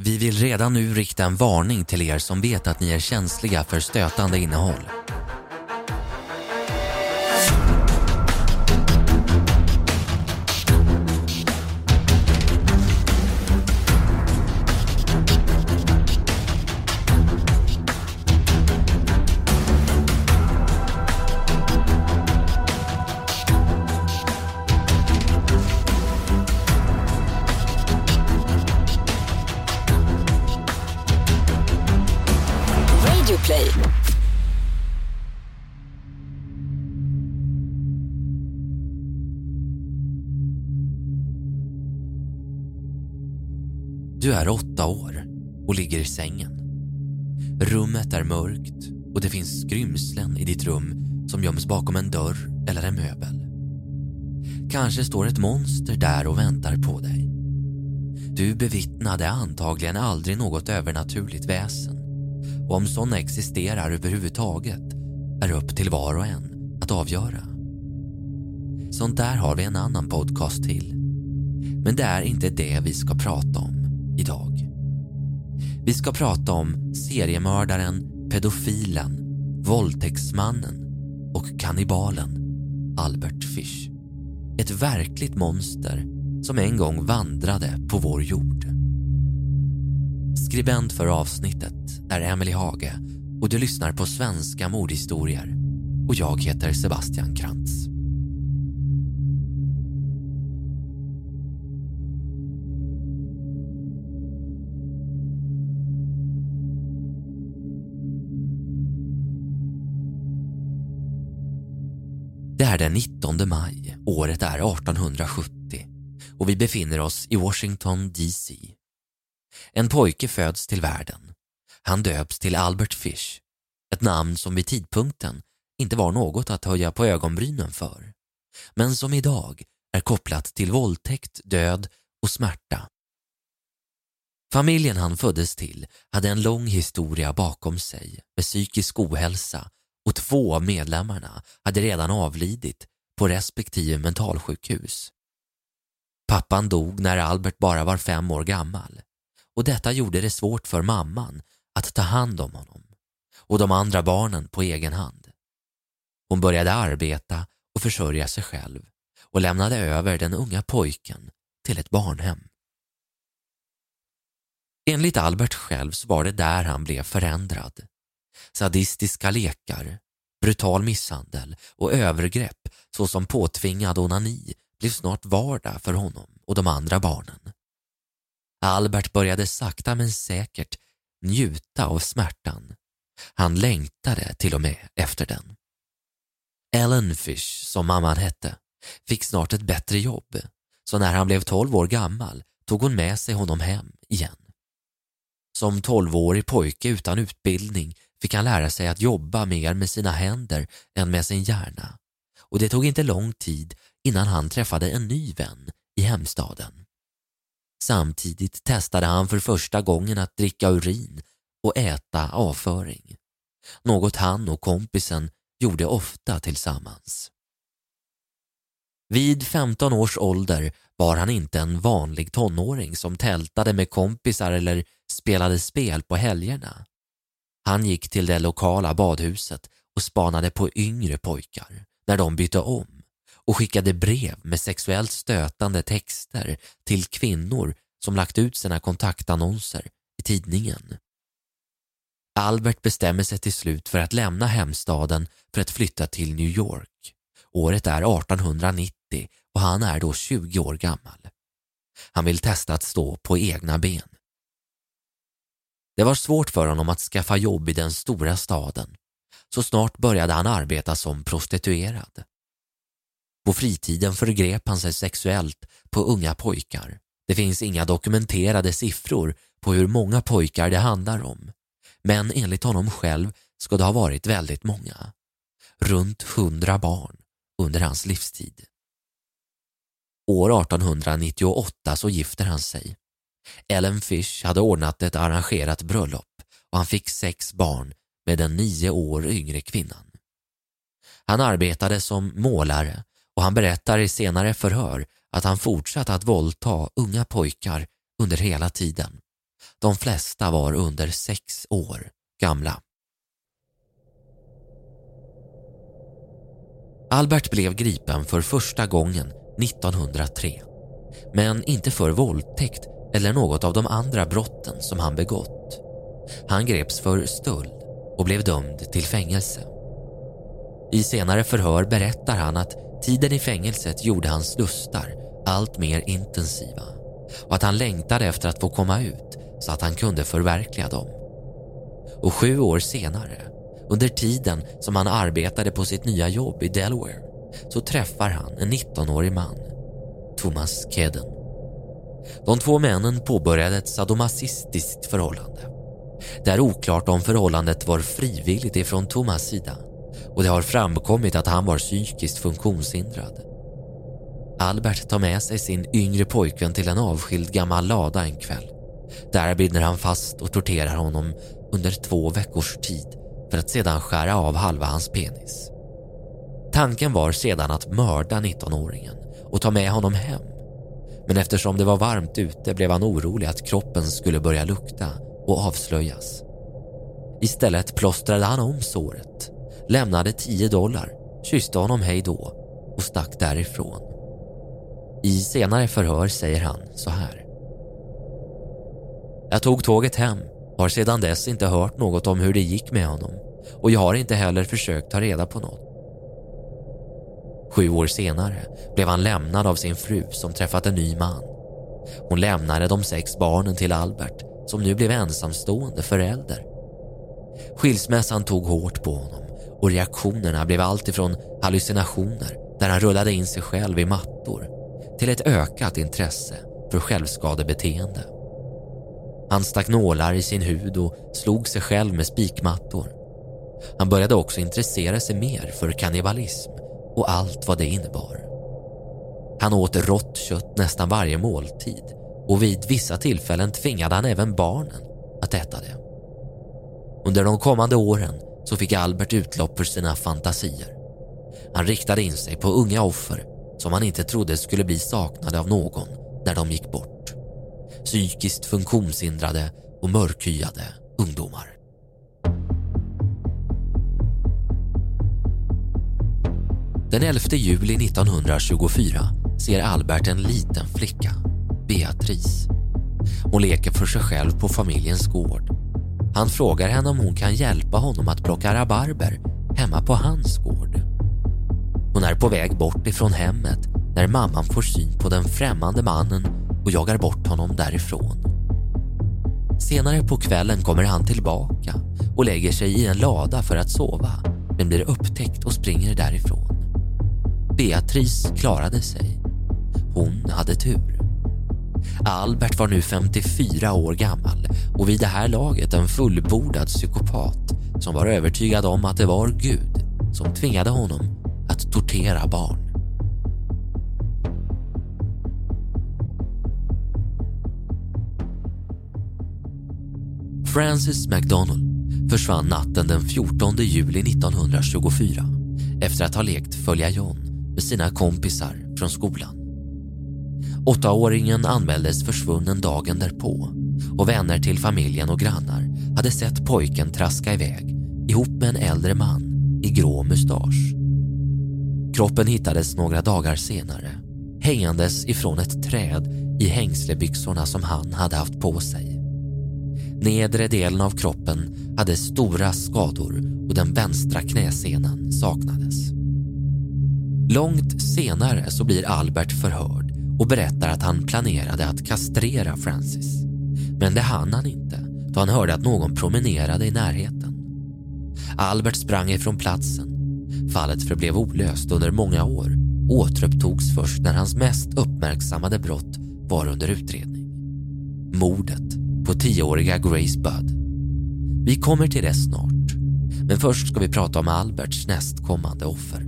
Vi vill redan nu rikta en varning till er som vet att ni är känsliga för stötande innehåll. Är åtta år och ligger i sängen. Rummet är mörkt och det finns skrymslen i ditt rum som göms bakom en dörr eller en möbel. Kanske står ett monster där och väntar på dig. Du bevittnade antagligen aldrig något övernaturligt väsen och om sådana existerar överhuvudtaget är upp till var och en att avgöra. Sånt där har vi en annan podcast till. Men det är inte det vi ska prata om idag. Vi ska prata om seriemördaren, pedofilen, våldtäktsmannen och kannibalen Albert Fish. Ett verkligt monster som en gång vandrade på vår jord. Skribent för avsnittet är Emily Hage och du lyssnar på Svenska mordhistorier och jag heter Sebastian Krantz. Är den 19 maj, året är 1870 och vi befinner oss i Washington DC. En pojke föds till världen. Han döps till Albert Fish, ett namn som vid tidpunkten inte var något att höja på ögonbrynen för, men som idag är kopplat till våldtäkt, död och smärta. Familjen han föddes till hade en lång historia bakom sig med psykisk ohälsa och två av medlemmarna hade redan avlidit på respektive mentalsjukhus. Pappan dog när Albert bara var fem år gammal och detta gjorde det svårt för mamman att ta hand om honom och de andra barnen på egen hand. Hon började arbeta och försörja sig själv och lämnade över den unga pojken till ett barnhem. Enligt Albert själv så var det där han blev förändrad. Sadistiska lekar, brutal misshandel och övergrepp såsom påtvingad onani blev snart vardag för honom och de andra barnen. Albert började sakta men säkert njuta av smärtan. Han längtade till och med efter den. Ellen Fish, som mamman hette, fick snart ett bättre jobb så när han blev 12 år gammal tog hon med sig honom hem igen. Som 12-årig pojke utan utbildning fick han lära sig att jobba mer med sina händer än med sin hjärna och det tog inte lång tid innan han träffade en ny vän i hemstaden. Samtidigt testade han för första gången att dricka urin och äta avföring. Något han och kompisen gjorde ofta tillsammans. Vid 15 års ålder var han inte en vanlig tonåring som tältade med kompisar eller spelade spel på helgerna. Han gick till det lokala badhuset och spanade på yngre pojkar när de bytte om och skickade brev med sexuellt stötande texter till kvinnor som lagt ut sina kontaktannonser i tidningen. Albert bestämmer sig till slut för att lämna hemstaden för att flytta till New York. Året är 1890 och han är då 20 år gammal. Han vill testa att stå på egna ben. Det var svårt för honom att skaffa jobb i den stora staden. Så snart började han arbeta som prostituerad. På fritiden förgrep han sig sexuellt på unga pojkar. Det finns inga dokumenterade siffror på hur många pojkar det handlar om. Men enligt honom själv ska det ha varit väldigt många. Runt hundra barn under hans livstid. År 1898 så gifter han sig. Ellen Fish hade ordnat ett arrangerat bröllop och han fick sex barn med den nio år yngre kvinnan. Han arbetade som målare och han berättar i senare förhör att han fortsatte att våldta unga pojkar under hela tiden De flesta var under sex år gamla. Albert blev gripen för första gången 1903 men inte för våldtäkt eller något av de andra brotten som han begått. Han greps för stöld och blev dömd till fängelse. I senare förhör berättar han att tiden i fängelset gjorde hans lustar allt mer intensiva och att han längtade efter att få komma ut så att han kunde förverkliga dem. Och sju år senare, under tiden som han arbetade på sitt nya jobb i Delaware, så träffar han en 19-årig man, Thomas Kedden. De två männen påbörjade ett sadomasistiskt förhållande. Det är oklart om förhållandet var frivilligt ifrån Thomas sida och det har framkommit att han var psykiskt funktionshindrad. Albert tar med sig sin yngre pojkvän till en avskild gammal lada en kväll. Där binder han fast och torterar honom under två veckors tid för att sedan skära av halva hans penis. Tanken var sedan att mörda 19-åringen och ta med honom hem. Men eftersom det var varmt ute blev han orolig att kroppen skulle börja lukta och avslöjas. Istället plåstrade han om såret, lämnade 10 dollar, kysste honom hej då och stack därifrån. I senare förhör säger han så här. Jag tog tåget hem, har sedan dess inte hört något om hur det gick med honom och jag har inte heller försökt ta reda på något. Sju år senare blev han lämnad av sin fru som träffat en ny man. Hon lämnade de sex barnen till Albert som nu blev ensamstående förälder. Skilsmässan tog hårt på honom och reaktionerna blev alltifrån hallucinationer där han rullade in sig själv i mattor till ett ökat intresse för självskadebeteende. Han stack nålar i sin hud och slog sig själv med spikmattor. Han började också intressera sig mer för kannibalism och allt vad det innebar. Han åt rått kött nästan varje måltid och vid vissa tillfällen tvingade han även barnen att äta det. Under de kommande åren så fick Albert utlopp för sina fantasier. Han riktade in sig på unga offer som han inte trodde skulle bli saknade av någon när de gick bort. Psykiskt funktionshindrade och mörkhyade ungdomar. Den 11 juli 1924 ser Albert en liten flicka, Beatrice. Hon leker för sig själv på familjens gård. Han frågar henne om hon kan hjälpa honom att plocka rabarber hemma på hans gård. Hon är på väg bort ifrån hemmet när mamman får syn på den främmande mannen och jagar bort honom därifrån. Senare på kvällen kommer han tillbaka och lägger sig i en lada för att sova men blir upptäckt och springer därifrån. Beatrice klarade sig. Hon hade tur. Albert var nu 54 år gammal och vid det här laget en fullbordad psykopat som var övertygad om att det var Gud som tvingade honom att tortera barn. Francis McDonald försvann natten den 14 juli 1924 efter att ha lekt följa John med sina kompisar från skolan. Åttaåringen anmäldes försvunnen dagen därpå och vänner till familjen och grannar hade sett pojken traska iväg ihop med en äldre man i grå mustasch. Kroppen hittades några dagar senare hängandes ifrån ett träd i hängslebyxorna som han hade haft på sig. Nedre delen av kroppen hade stora skador och den vänstra knäsenan saknades. Långt senare så blir Albert förhörd och berättar att han planerade att kastrera Francis. Men det hann han inte då han hörde att någon promenerade i närheten. Albert sprang ifrån platsen. Fallet förblev olöst under många år och återupptogs först när hans mest uppmärksammade brott var under utredning. Mordet på tioåriga Grace Budd. Vi kommer till det snart, men först ska vi prata om Alberts nästkommande offer.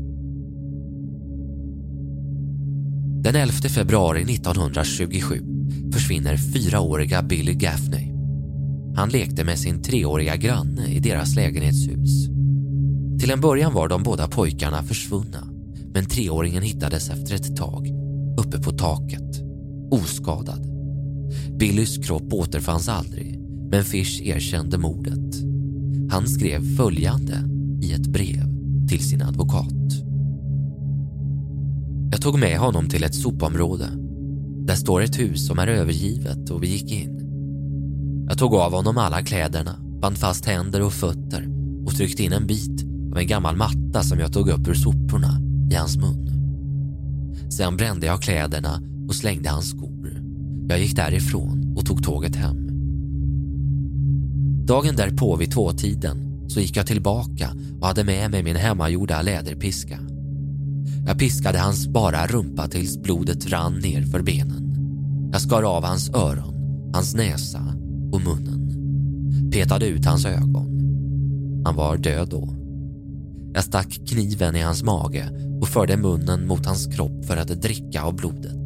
Den 11 februari 1927 försvinner fyraåriga Billy Gaffney. Han lekte med sin treåriga granne i deras lägenhetshus. Till en början var de båda pojkarna försvunna men treåringen hittades efter ett tag uppe på taket, oskadad. Billys kropp återfanns aldrig, men Fish erkände mordet. Han skrev följande i ett brev till sin advokat. Jag tog med honom till ett sopområde. Där står ett hus som är övergivet och vi gick in. Jag tog av honom alla kläderna, band fast händer och fötter och tryckte in en bit av en gammal matta som jag tog upp ur soporna i hans mun. Sen brände jag kläderna och slängde hans skor. Jag gick därifrån och tog tåget hem. Dagen därpå vid tvåtiden så gick jag tillbaka och hade med mig min hemmagjorda läderpiska. Jag piskade hans bara rumpa tills blodet rann ner för benen. Jag skar av hans öron, hans näsa och munnen. Petade ut hans ögon. Han var död då. Jag stack kniven i hans mage och förde munnen mot hans kropp för att dricka av blodet.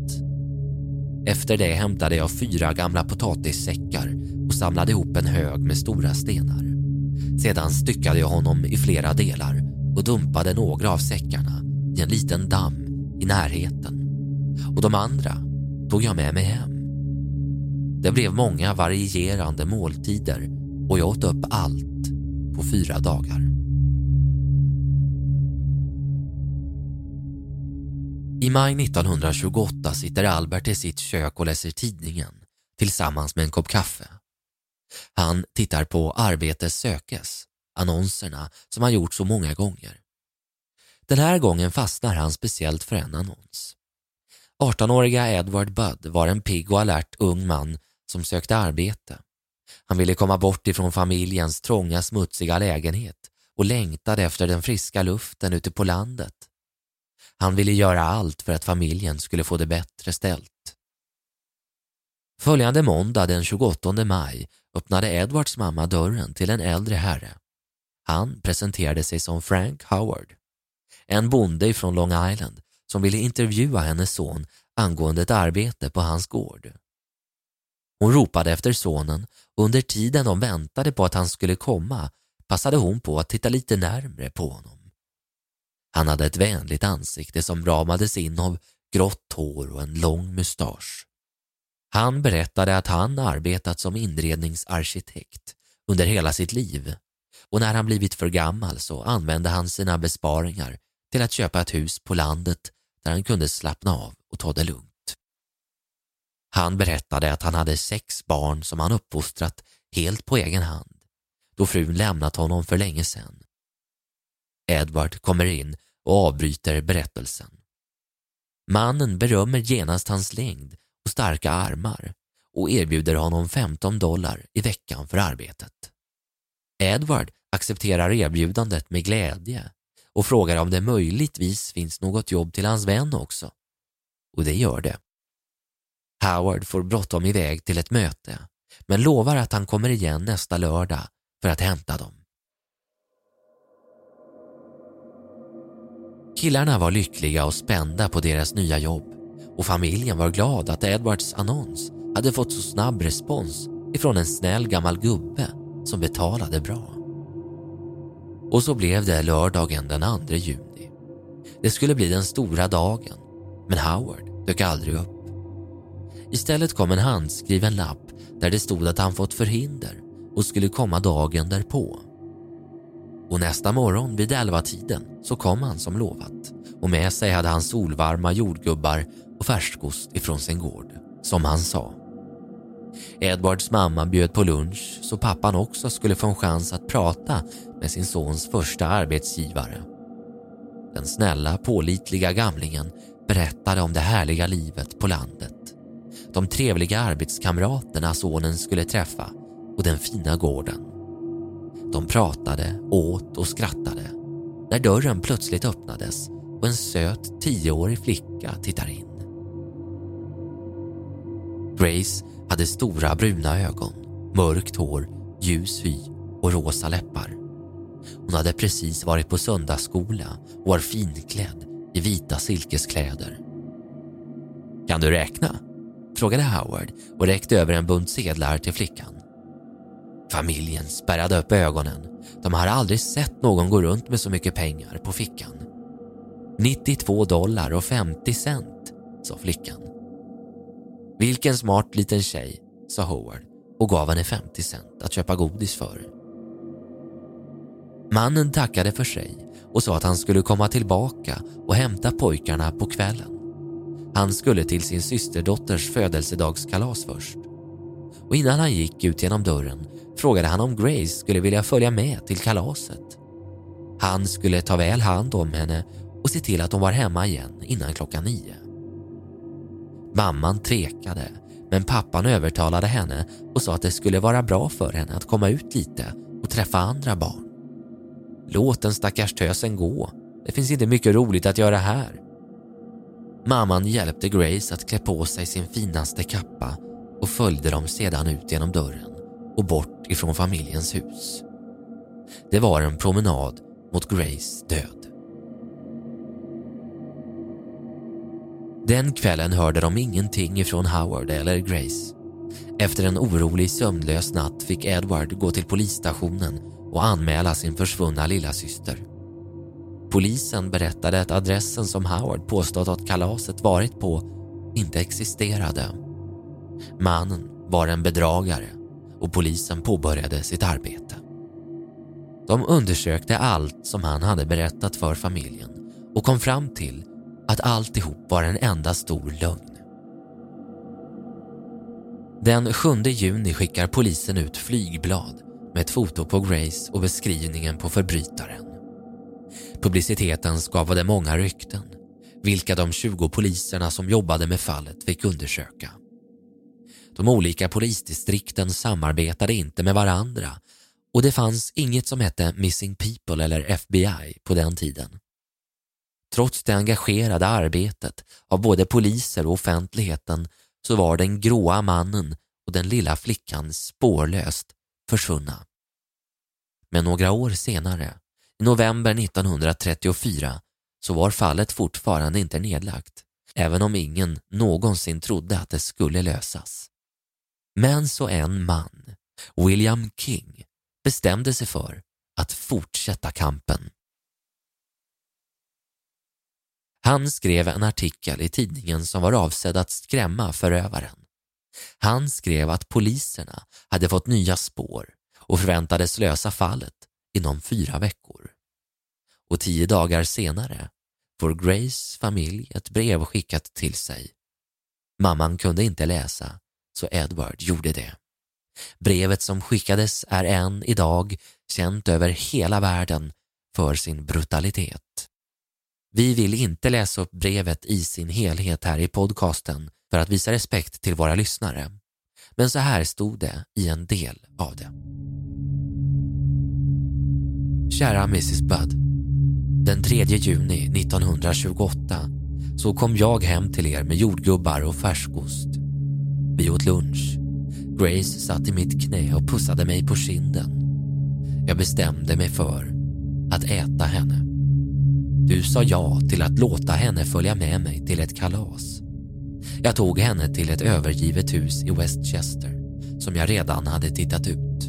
Efter det hämtade jag fyra gamla potatissäckar och samlade ihop en hög med stora stenar. Sedan styckade jag honom i flera delar och dumpade några av säckarna i en liten damm i närheten. Och de andra tog jag med mig hem. Det blev många varierande måltider och jag åt upp allt på fyra dagar. I maj 1928 sitter Albert i sitt kök och läser tidningen tillsammans med en kopp kaffe. Han tittar på Arbete sökes, annonserna som han gjort så många gånger. Den här gången fastnar han speciellt för en annons. 18-åriga Edward Budd var en pigg och alert ung man som sökte arbete. Han ville komma bort ifrån familjens trånga smutsiga lägenhet och längtade efter den friska luften ute på landet. Han ville göra allt för att familjen skulle få det bättre ställt. Följande måndag den 28 maj öppnade Edwards mamma dörren till en äldre herre. Han presenterade sig som Frank Howard, en bonde från Long Island som ville intervjua hennes son angående ett arbete på hans gård. Hon ropade efter sonen och under tiden de väntade på att han skulle komma passade hon på att titta lite närmre på honom. Han hade ett vänligt ansikte som ramades in av grått hår och en lång mustasch. Han berättade att han arbetat som inredningsarkitekt under hela sitt liv och när han blivit för gammal så använde han sina besparingar till att köpa ett hus på landet där han kunde slappna av och ta det lugnt. Han berättade att han hade sex barn som han uppfostrat helt på egen hand då frun lämnat honom för länge sedan. Edward kommer in och avbryter berättelsen. Mannen berömmer genast hans längd och starka armar och erbjuder honom 15 dollar i veckan för arbetet. Edward accepterar erbjudandet med glädje och frågar om det möjligtvis finns något jobb till hans vän också. Och det gör det. Howard får bråttom iväg till ett möte men lovar att han kommer igen nästa lördag för att hämta dem. Killarna var lyckliga och spända på deras nya jobb och familjen var glad att Edwards annons hade fått så snabb respons ifrån en snäll gammal gubbe som betalade bra. Och så blev det lördagen den 2 juni. Det skulle bli den stora dagen, men Howard dök aldrig upp. Istället kom en handskriven lapp där det stod att han fått förhinder och skulle komma dagen därpå. Och nästa morgon vid elva tiden så kom han som lovat och med sig hade han solvarma jordgubbar och färskost ifrån sin gård, som han sa. Edwards mamma bjöd på lunch så pappan också skulle få en chans att prata med sin sons första arbetsgivare. Den snälla, pålitliga gamlingen berättade om det härliga livet på landet. De trevliga arbetskamraterna sonen skulle träffa och den fina gården. De pratade, åt och skrattade när dörren plötsligt öppnades och en söt tioårig flicka tittar in. Grace hade stora bruna ögon, mörkt hår, ljus hy och rosa läppar. Hon hade precis varit på söndagsskola och var finklädd i vita silkeskläder. Kan du räkna? frågade Howard och räckte över en bunt sedlar till flickan. Familjen spärrade upp ögonen. De hade aldrig sett någon gå runt med så mycket pengar på fickan. 92 dollar och 50 cent, sa flickan. Vilken smart liten tjej, sa Howard och gav henne 50 cent att köpa godis för. Mannen tackade för sig och sa att han skulle komma tillbaka och hämta pojkarna på kvällen. Han skulle till sin systerdotters födelsedagskalas först. Och innan han gick ut genom dörren frågade han om Grace skulle vilja följa med till kalaset. Han skulle ta väl hand om henne och se till att hon var hemma igen innan klockan nio. Mamman tvekade, men pappan övertalade henne och sa att det skulle vara bra för henne att komma ut lite och träffa andra barn. Låt den stackars tösen gå. Det finns inte mycket roligt att göra här. Mamman hjälpte Grace att klä på sig sin finaste kappa och följde dem sedan ut genom dörren och bort ifrån familjens hus. Det var en promenad mot Grace död. Den kvällen hörde de ingenting ifrån Howard eller Grace. Efter en orolig sömnlös natt fick Edward gå till polisstationen och anmäla sin försvunna lilla syster. Polisen berättade att adressen som Howard påstått att kalaset varit på inte existerade. Mannen var en bedragare och polisen påbörjade sitt arbete. De undersökte allt som han hade berättat för familjen och kom fram till att alltihop var en enda stor lögn. Den 7 juni skickar polisen ut flygblad med ett foto på Grace och beskrivningen på förbrytaren. Publiciteten skapade många rykten, vilka de 20 poliserna som jobbade med fallet fick undersöka. De olika polisdistrikten samarbetade inte med varandra och det fanns inget som hette Missing People eller FBI på den tiden. Trots det engagerade arbetet av både poliser och offentligheten så var den gråa mannen och den lilla flickan spårlöst försvunna. Men några år senare, i november 1934, så var fallet fortfarande inte nedlagt, även om ingen någonsin trodde att det skulle lösas. Men så en man, William King, bestämde sig för att fortsätta kampen. Han skrev en artikel i tidningen som var avsedd att skrämma förövaren. Han skrev att poliserna hade fått nya spår och förväntades lösa fallet inom fyra veckor. Och tio dagar senare får Grace familj ett brev skickat till sig. Mamman kunde inte läsa, så Edward gjorde det. Brevet som skickades är än idag känt över hela världen för sin brutalitet. Vi vill inte läsa upp brevet i sin helhet här i podcasten för att visa respekt till våra lyssnare. Men så här stod det i en del av det. Kära Mrs Budd. Den 3 juni 1928 så kom jag hem till er med jordgubbar och färskost. Vi åt lunch. Grace satt i mitt knä och pussade mig på kinden. Jag bestämde mig för att äta henne. Du sa ja till att låta henne följa med mig till ett kalas. Jag tog henne till ett övergivet hus i Westchester som jag redan hade tittat ut.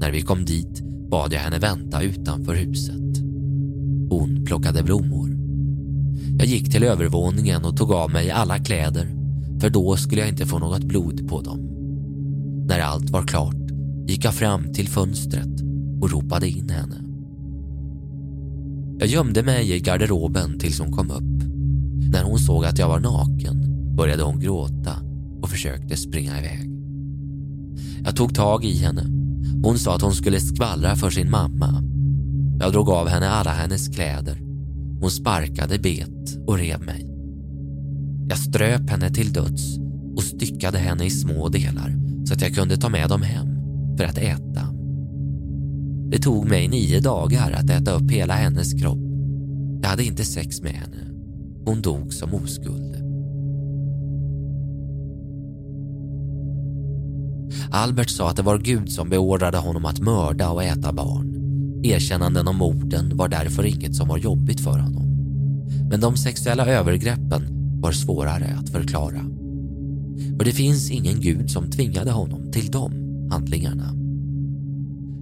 När vi kom dit bad jag henne vänta utanför huset. Hon plockade blommor. Jag gick till övervåningen och tog av mig alla kläder för då skulle jag inte få något blod på dem. När allt var klart gick jag fram till fönstret och ropade in henne. Jag gömde mig i garderoben tills hon kom upp. När hon såg att jag var naken började hon gråta och försökte springa iväg. Jag tog tag i henne. Hon sa att hon skulle skvallra för sin mamma. Jag drog av henne alla hennes kläder. Hon sparkade, bet och rev mig. Jag ströp henne till döds och styckade henne i små delar så att jag kunde ta med dem hem för att äta. Det tog mig nio dagar att äta upp hela hennes kropp. Jag hade inte sex med henne. Hon dog som oskuld. Albert sa att det var Gud som beordrade honom att mörda och äta barn. Erkännanden om morden var därför inget som var jobbigt för honom. Men de sexuella övergreppen var svårare att förklara. För det finns ingen gud som tvingade honom till de handlingarna.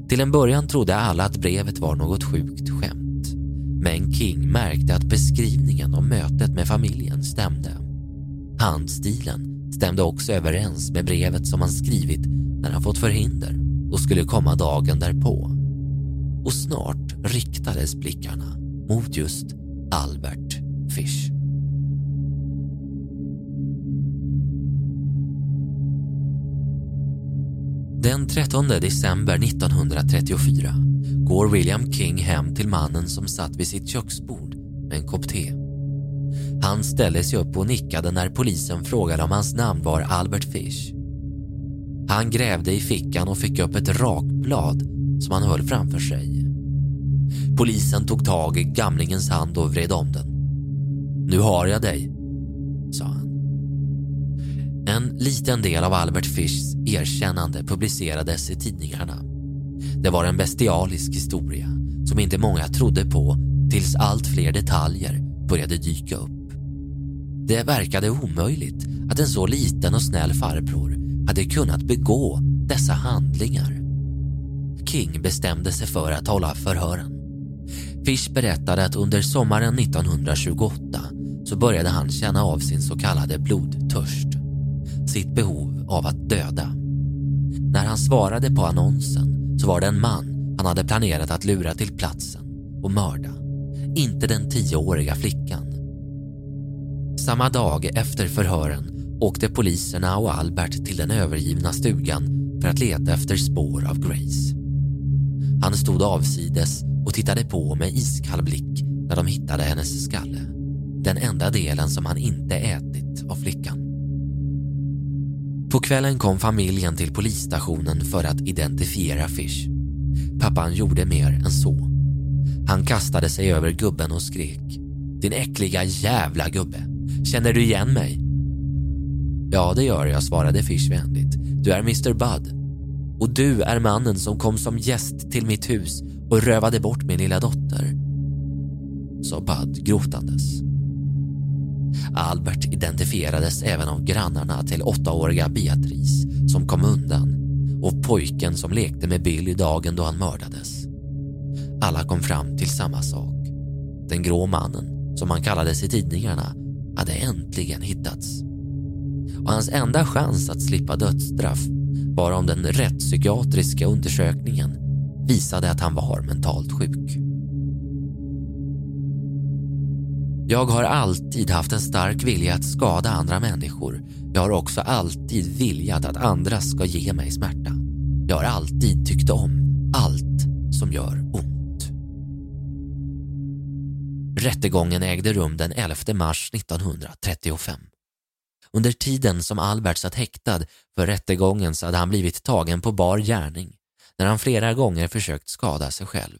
Till en början trodde alla att brevet var något sjukt skämt. Men King märkte att beskrivningen om mötet med familjen stämde. Handstilen stämde också överens med brevet som han skrivit när han fått förhinder och skulle komma dagen därpå. Och snart riktades blickarna mot just Albert Fish. Den 13 december 1934 går William King hem till mannen som satt vid sitt köksbord med en kopp te. Han ställde sig upp och nickade när polisen frågade om hans namn var Albert Fish. Han grävde i fickan och fick upp ett rakblad som han höll framför sig. Polisen tog tag i gamlingens hand och vred om den. Nu har jag dig. En liten del av Albert Fischs erkännande publicerades i tidningarna. Det var en bestialisk historia som inte många trodde på tills allt fler detaljer började dyka upp. Det verkade omöjligt att en så liten och snäll farbror hade kunnat begå dessa handlingar. King bestämde sig för att hålla förhören. Fish berättade att under sommaren 1928 så började han känna av sin så kallade blodtörst. Sitt behov av att döda. När han svarade på annonsen så var det en man han hade planerat att lura till platsen och mörda. Inte den tioåriga flickan. Samma dag efter förhören åkte poliserna och Albert till den övergivna stugan för att leta efter spår av Grace. Han stod avsides och tittade på med iskall blick när de hittade hennes skalle. Den enda delen som han inte ätit av flickan. På kvällen kom familjen till polisstationen för att identifiera Fish. Pappan gjorde mer än så. Han kastade sig över gubben och skrek. Din äckliga jävla gubbe. Känner du igen mig? Ja, det gör jag, svarade Fish vänligt. Du är Mr Bud. Och du är mannen som kom som gäst till mitt hus och rövade bort min lilla dotter. Sa Bud gråtandes. Albert identifierades även av grannarna till åttaåriga Beatrice som kom undan och pojken som lekte med Billy dagen då han mördades. Alla kom fram till samma sak. Den grå mannen, som han kallades i tidningarna, hade äntligen hittats. Och hans enda chans att slippa dödsstraff var om den rättspsykiatriska undersökningen visade att han var mentalt sjuk. Jag har alltid haft en stark vilja att skada andra människor. Jag har också alltid viljat att andra ska ge mig smärta. Jag har alltid tyckt om allt som gör ont. Rättegången ägde rum den 11 mars 1935. Under tiden som Albert satt häktad för rättegången så hade han blivit tagen på bar gärning när han flera gånger försökt skada sig själv.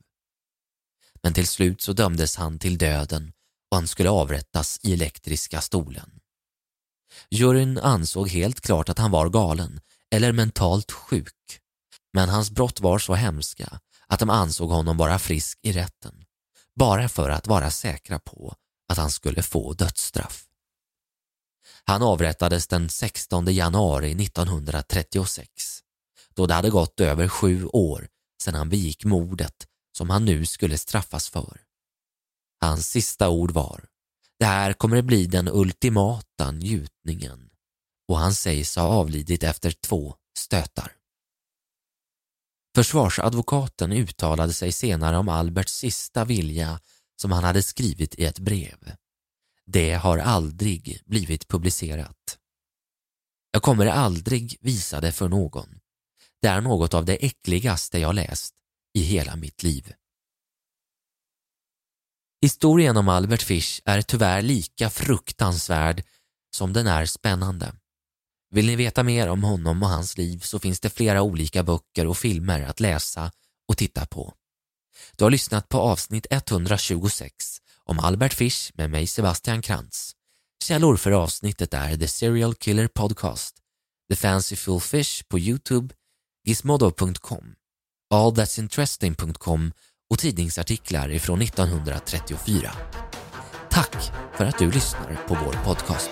Men till slut så dömdes han till döden och han skulle avrättas i elektriska stolen. Juryn ansåg helt klart att han var galen eller mentalt sjuk, men hans brott var så hemska att de ansåg honom vara frisk i rätten, bara för att vara säkra på att han skulle få dödsstraff. Han avrättades den 16 januari 1936 då det hade gått över sju år sedan han begick mordet som han nu skulle straffas för. Hans sista ord var Det här kommer att bli den ultimata njutningen och han sägs ha avlidit efter två stötar. Försvarsadvokaten uttalade sig senare om Alberts sista vilja som han hade skrivit i ett brev. Det har aldrig blivit publicerat. Jag kommer aldrig visa det för någon. Det är något av det äckligaste jag läst i hela mitt liv. Historien om Albert Fish är tyvärr lika fruktansvärd som den är spännande. Vill ni veta mer om honom och hans liv så finns det flera olika böcker och filmer att läsa och titta på. Du har lyssnat på avsnitt 126 om Albert Fish med mig Sebastian Krantz. Källor för avsnittet är The Serial Killer Podcast, The Fanciful Fish på Youtube, gizmodo.com, allthat'sinteresting.com och tidningsartiklar ifrån 1934. Tack för att du lyssnar på vår podcast.